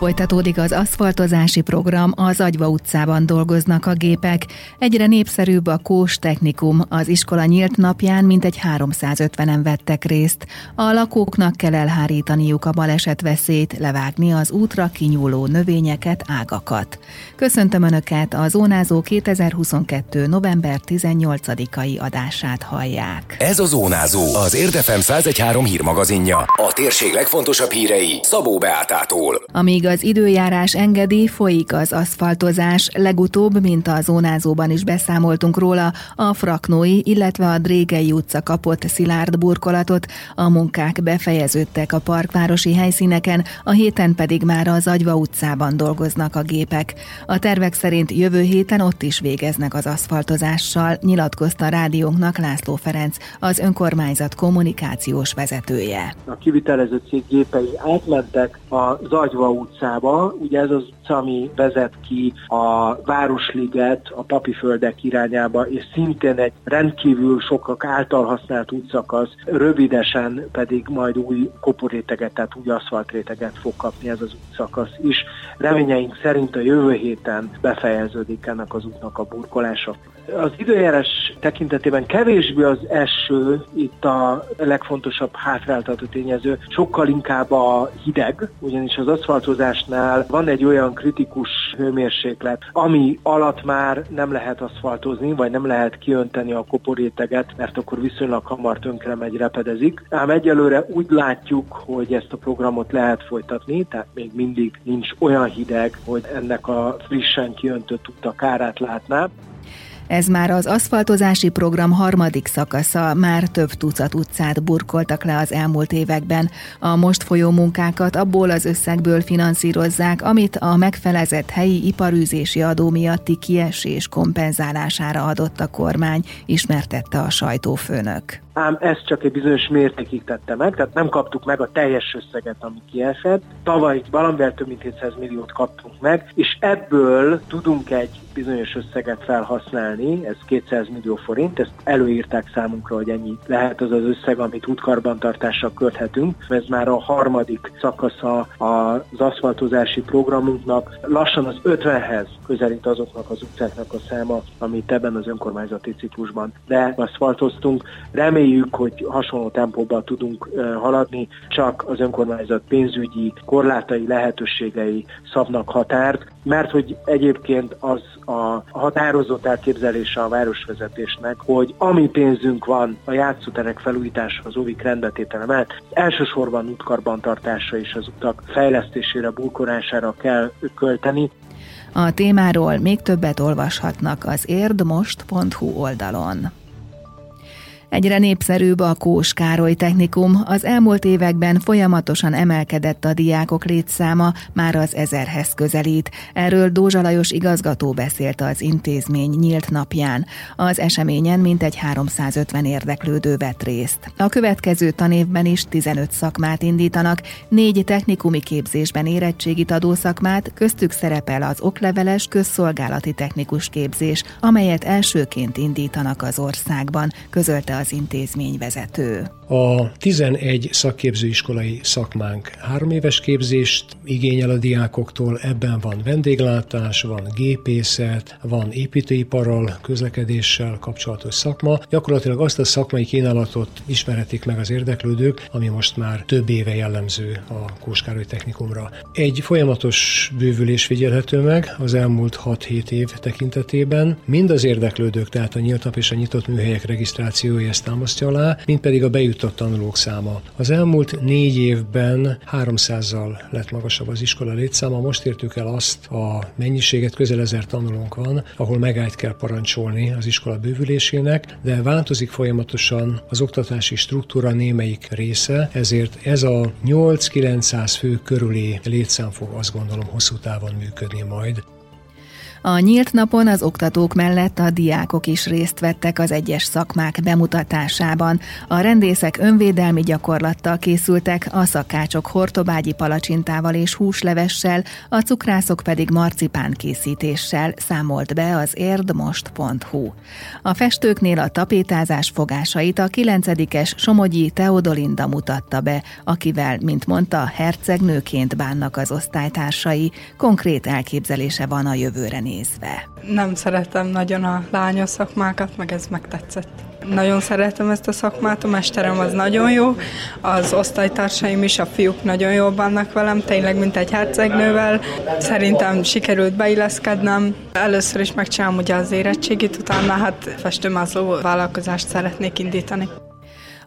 Folytatódik az aszfaltozási program, az Agyva utcában dolgoznak a gépek. Egyre népszerűbb a Kós Technikum. Az iskola nyílt napján mintegy 350-en vettek részt. A lakóknak kell elhárítaniuk a baleset veszélyt, levágni az útra kinyúló növényeket, ágakat. Köszöntöm Önöket, a Zónázó 2022. november 18-ai adását hallják. Ez a Zónázó, az Érdefem 1013 hírmagazinja. A térség legfontosabb hírei Szabó Beátától. Amíg az időjárás engedi, folyik az aszfaltozás. Legutóbb, mint a zónázóban is beszámoltunk róla, a Fraknói, illetve a Drégei utca kapott szilárd burkolatot, a munkák befejeződtek a parkvárosi helyszíneken, a héten pedig már az Agyva utcában dolgoznak a gépek. A tervek szerint jövő héten ott is végeznek az aszfaltozással, nyilatkozta a rádiónknak László Ferenc, az önkormányzat kommunikációs vezetője. A kivitelező cég gépei átmentek az Agyva utcán utcába. Ugye ez az utca, ami vezet ki a Városliget, a Papiföldek irányába, és szintén egy rendkívül sokak által használt útszakasz, rövidesen pedig majd új koporéteget, tehát új aszfaltréteget fog kapni ez az útszakasz is. Reményeink szerint a jövő héten befejeződik ennek az útnak a burkolása. Az időjárás tekintetében kevésbé az eső itt a legfontosabb hátráltató tényező, sokkal inkább a hideg, ugyanis az aszfaltozásnál van egy olyan kritikus hőmérséklet, ami alatt már nem lehet aszfaltozni, vagy nem lehet kiönteni a koporéteget, mert akkor viszonylag hamar tönkre megy, repedezik. Ám egyelőre úgy látjuk, hogy ezt a programot lehet folytatni, tehát még mindig nincs olyan hideg, hogy ennek a frissen kiöntött út a kárát látná. Ez már az aszfaltozási program harmadik szakasza, már több tucat utcát burkoltak le az elmúlt években. A most folyó munkákat abból az összegből finanszírozzák, amit a megfelezett helyi iparűzési adó miatti kiesés kompenzálására adott a kormány, ismertette a sajtófőnök ám ezt csak egy bizonyos mértékig tette meg, tehát nem kaptuk meg a teljes összeget, ami kiesett. Tavaly valamivel több mint 700 milliót kaptunk meg, és ebből tudunk egy bizonyos összeget felhasználni, ez 200 millió forint, ezt előírták számunkra, hogy ennyi lehet az az összeg, amit útkarbantartásra költhetünk. Ez már a harmadik szakasza az aszfaltozási programunknak. Lassan az 50-hez közelít azoknak az utcáknak a száma, amit ebben az önkormányzati ciklusban de aszfaltoztunk. Reméljük, hogy hasonló tempóban tudunk haladni, csak az önkormányzat pénzügyi korlátai lehetőségei szabnak határt, mert hogy egyébként az a határozott elképzelése a városvezetésnek, hogy ami pénzünk van a játszóterek felújítása, az óvik rendbetétele mellett, elsősorban útkarbantartásra és az utak fejlesztésére, burkolására kell költeni. A témáról még többet olvashatnak az érdmost.hu oldalon. Egyre népszerűbb a Kós Károly Technikum. Az elmúlt években folyamatosan emelkedett a diákok létszáma, már az ezerhez közelít. Erről Dózsa Lajos igazgató beszélt az intézmény nyílt napján. Az eseményen mintegy 350 érdeklődő vett részt. A következő tanévben is 15 szakmát indítanak, négy technikumi képzésben érettségit adó szakmát, köztük szerepel az okleveles közszolgálati technikus képzés, amelyet elsőként indítanak az országban, közölte az intézményvezető. A 11 szakképzőiskolai szakmánk három éves képzést igényel a diákoktól, ebben van vendéglátás, van gépészet, van építőiparral, közlekedéssel kapcsolatos szakma. Gyakorlatilag azt a szakmai kínálatot ismerhetik meg az érdeklődők, ami most már több éve jellemző a Kóskároly Technikumra. Egy folyamatos bővülés figyelhető meg az elmúlt 6-7 év tekintetében. Mind az érdeklődők, tehát a nyílt és a nyitott műhelyek regisztrációja ezt támasztja alá, mint pedig a bejutott tanulók száma. Az elmúlt négy évben 300-zal lett magasabb az iskola létszáma, most értük el azt a mennyiséget, közel ezer tanulónk van, ahol megállt kell parancsolni az iskola bővülésének, de változik folyamatosan az oktatási struktúra némelyik része, ezért ez a 8-900 fő körüli létszám fog azt gondolom hosszú távon működni majd. A nyílt napon az oktatók mellett a diákok is részt vettek az egyes szakmák bemutatásában. A rendészek önvédelmi gyakorlattal készültek, a szakácsok hortobágyi palacsintával és húslevessel, a cukrászok pedig marcipán készítéssel számolt be az érdmost.hu. A festőknél a tapétázás fogásait a 9-es Somogyi Teodolinda mutatta be, akivel, mint mondta, hercegnőként bánnak az osztálytársai, konkrét elképzelése van a jövőre nézve. Nem szeretem nagyon a lányos szakmákat, meg ez megtetszett. Nagyon szeretem ezt a szakmát, a mesterem az nagyon jó, az osztálytársaim is, a fiúk nagyon jól bánnak velem, tényleg mint egy hercegnővel. Szerintem sikerült beilleszkednem. Először is megcsinálom ugye az érettségit, utána hát festőmázló vállalkozást szeretnék indítani.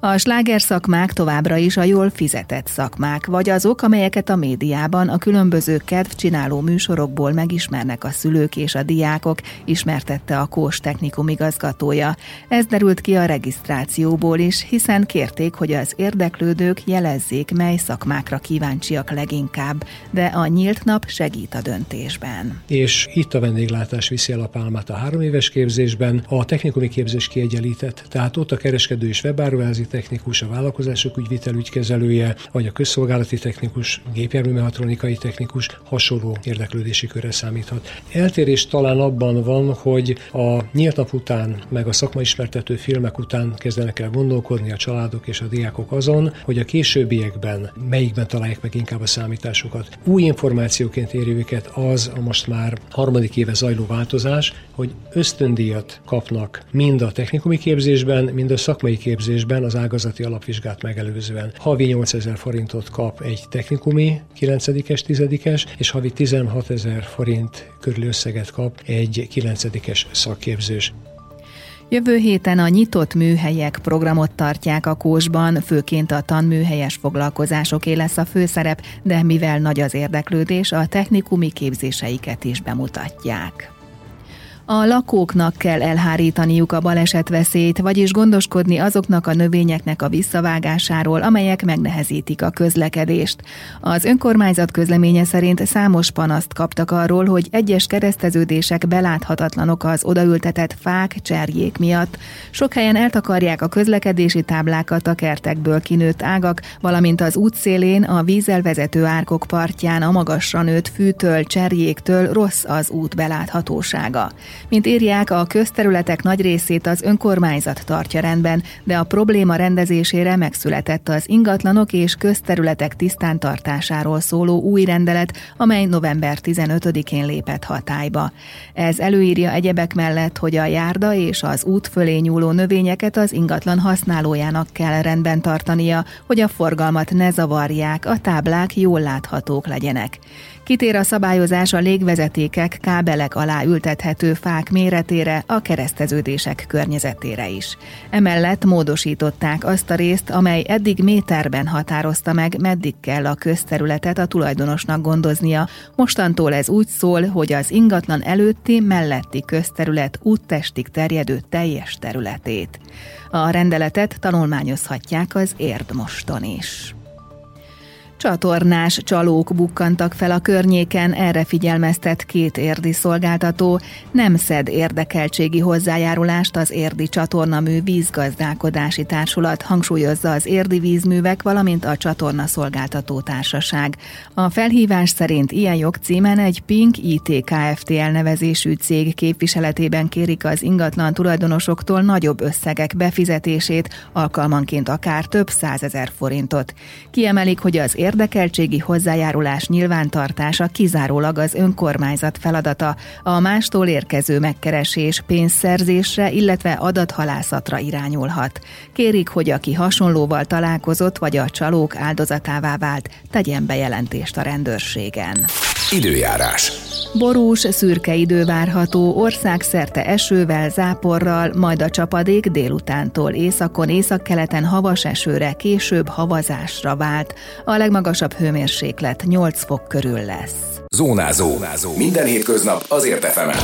A sláger szakmák továbbra is a jól fizetett szakmák, vagy azok, amelyeket a médiában a különböző kedvcsináló műsorokból megismernek a szülők és a diákok, ismertette a Kós technikum igazgatója. Ez derült ki a regisztrációból is, hiszen kérték, hogy az érdeklődők jelezzék, mely szakmákra kíváncsiak leginkább, de a nyílt nap segít a döntésben. És itt a vendéglátás viszi el a pálmát a három éves képzésben, a technikumi képzés kiegyenlített, tehát ott a kereskedő és webáruházi technikus, a vállalkozások ügyvitelügykezelője, vagy a közszolgálati technikus, gépjárműmehatronikai technikus hasonló érdeklődési körre számíthat. Eltérés talán abban van, hogy a nyílt nap után, meg a szakmaismertető filmek után kezdenek el gondolkodni a családok és a diákok azon, hogy a későbbiekben melyikben találják meg inkább a számításokat. Új információként éri őket az a most már harmadik éve zajló változás, hogy ösztöndíjat kapnak mind a technikumi képzésben, mind a szakmai képzésben az ágazati alapvizsgát megelőzően. Havi 8000 forintot kap egy technikumi 9-es, 10-es, és havi 16 ezer forint körül összeget kap egy 9-es szakképzős. Jövő héten a nyitott műhelyek programot tartják a Kósban, főként a tanműhelyes foglalkozásoké lesz a főszerep, de mivel nagy az érdeklődés, a technikumi képzéseiket is bemutatják. A lakóknak kell elhárítaniuk a balesetveszélyt, vagyis gondoskodni azoknak a növényeknek a visszavágásáról, amelyek megnehezítik a közlekedést. Az önkormányzat közleménye szerint számos panaszt kaptak arról, hogy egyes kereszteződések beláthatatlanok az odaültetett fák, cserjék miatt. Sok helyen eltakarják a közlekedési táblákat a kertekből kinőtt ágak, valamint az útszélén, a vízzel vezető árkok partján a magasra nőtt fűtől, cserjéktől rossz az út beláthatósága. Mint írják, a közterületek nagy részét az önkormányzat tartja rendben, de a probléma rendezésére megszületett az ingatlanok és közterületek tisztántartásáról szóló új rendelet, amely november 15-én lépett hatályba. Ez előírja egyebek mellett, hogy a járda és az út fölé nyúló növényeket az ingatlan használójának kell rendben tartania, hogy a forgalmat ne zavarják, a táblák jól láthatók legyenek. Kitér a szabályozás a légvezetékek, kábelek alá ültethető fák méretére, a kereszteződések környezetére is. Emellett módosították azt a részt, amely eddig méterben határozta meg, meddig kell a közterületet a tulajdonosnak gondoznia. Mostantól ez úgy szól, hogy az ingatlan előtti, melletti közterület úttestig terjedő teljes területét. A rendeletet tanulmányozhatják az Érdmoston is. Csatornás csalók bukkantak fel a környéken, erre figyelmeztet két érdi szolgáltató, nem szed érdekeltségi hozzájárulást az érdi csatornamű vízgazdálkodási társulat, hangsúlyozza az érdi vízművek, valamint a csatorna szolgáltató társaság. A felhívás szerint ilyen jogcímen egy Pink IT Kft. elnevezésű cég képviseletében kérik az ingatlan tulajdonosoktól nagyobb összegek befizetését, alkalmanként akár több százezer forintot. Kiemelik, hogy az érdi érdekeltségi hozzájárulás nyilvántartása kizárólag az önkormányzat feladata, a mástól érkező megkeresés pénzszerzésre, illetve adathalászatra irányulhat. Kérik, hogy aki hasonlóval találkozott vagy a csalók áldozatává vált, tegyen bejelentést a rendőrségen. Időjárás. Borús, szürke idő várható, országszerte esővel, záporral, majd a csapadék délutántól északon, északkeleten havas esőre, később havazásra vált. A legmagasabb hőmérséklet 8 fok körül lesz. Zónázó. Zónázó. Minden hétköznap azért efemen.